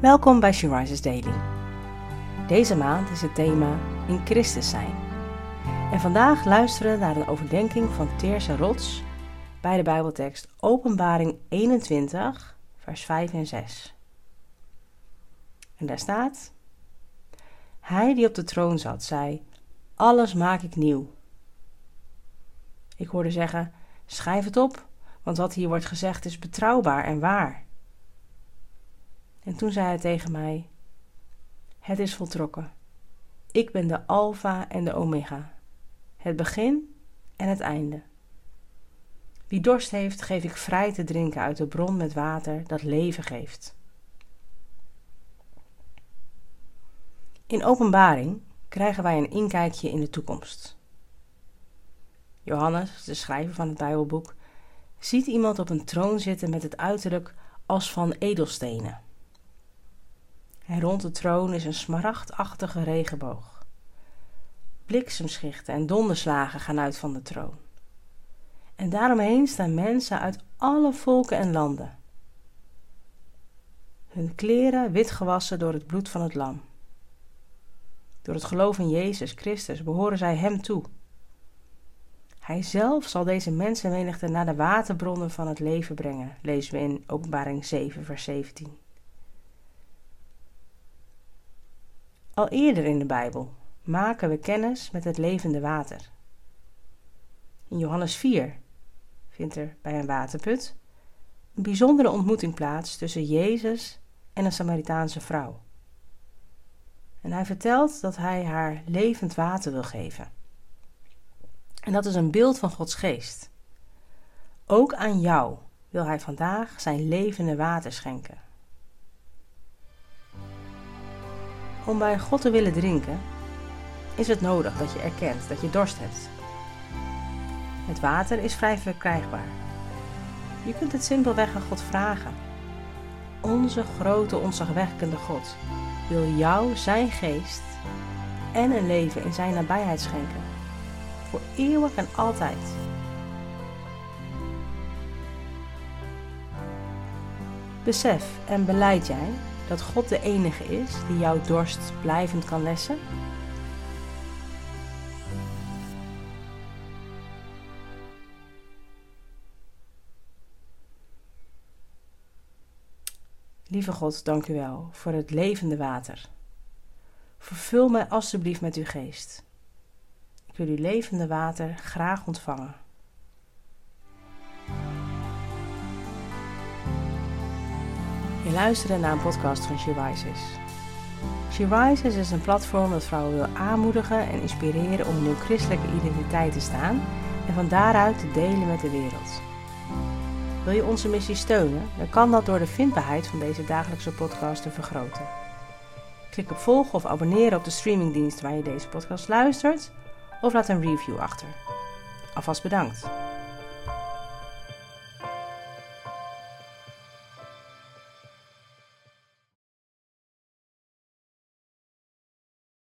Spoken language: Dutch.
Welkom bij She Daily. Deze maand is het thema in Christus zijn. En vandaag luisteren we naar een overdenking van Teerse Rots bij de Bijbeltekst Openbaring 21, vers 5 en 6. En daar staat: Hij die op de troon zat, zei: Alles maak ik nieuw. Ik hoorde zeggen: Schrijf het op, want wat hier wordt gezegd is betrouwbaar en waar. En toen zei hij tegen mij: Het is voltrokken. Ik ben de Alpha en de Omega, het begin en het einde. Wie dorst heeft, geef ik vrij te drinken uit de bron met water dat leven geeft. In openbaring krijgen wij een inkijkje in de toekomst. Johannes, de schrijver van het Bijbelboek, ziet iemand op een troon zitten met het uiterlijk als van edelstenen. En rond de troon is een smaragdachtige regenboog. Bliksemschichten en donderslagen gaan uit van de troon. En daaromheen staan mensen uit alle volken en landen. Hun kleren wit gewassen door het bloed van het lam. Door het geloof in Jezus Christus behoren zij Hem toe. Hij zelf zal deze mensenmenigte naar de waterbronnen van het leven brengen, lezen we in Openbaring 7, vers 17. Al eerder in de Bijbel maken we kennis met het levende water. In Johannes 4 vindt er bij een waterput een bijzondere ontmoeting plaats tussen Jezus en een Samaritaanse vrouw. En hij vertelt dat hij haar levend water wil geven. En dat is een beeld van Gods geest. Ook aan jou wil hij vandaag zijn levende water schenken. Om bij God te willen drinken, is het nodig dat je erkent dat je dorst hebt. Het water is vrij verkrijgbaar. Je kunt het simpelweg aan God vragen. Onze grote, onzagwekkende God wil jou zijn geest en een leven in zijn nabijheid schenken. Voor eeuwig en altijd. Besef en beleid jij dat God de enige is die jouw dorst blijvend kan lessen? Lieve God, dank u wel voor het levende water. Vervul mij alstublieft met uw geest. Ik wil uw levende water graag ontvangen. Je luisterde naar een podcast van She Rises. She Rises is een platform dat vrouwen wil aanmoedigen en inspireren om in hun christelijke identiteit te staan en van daaruit te delen met de wereld. Wil je onze missie steunen? Dan kan dat door de vindbaarheid van deze dagelijkse podcast te vergroten. Klik op volgen of abonneren op de streamingdienst waar je deze podcast luistert of laat een review achter. Alvast bedankt.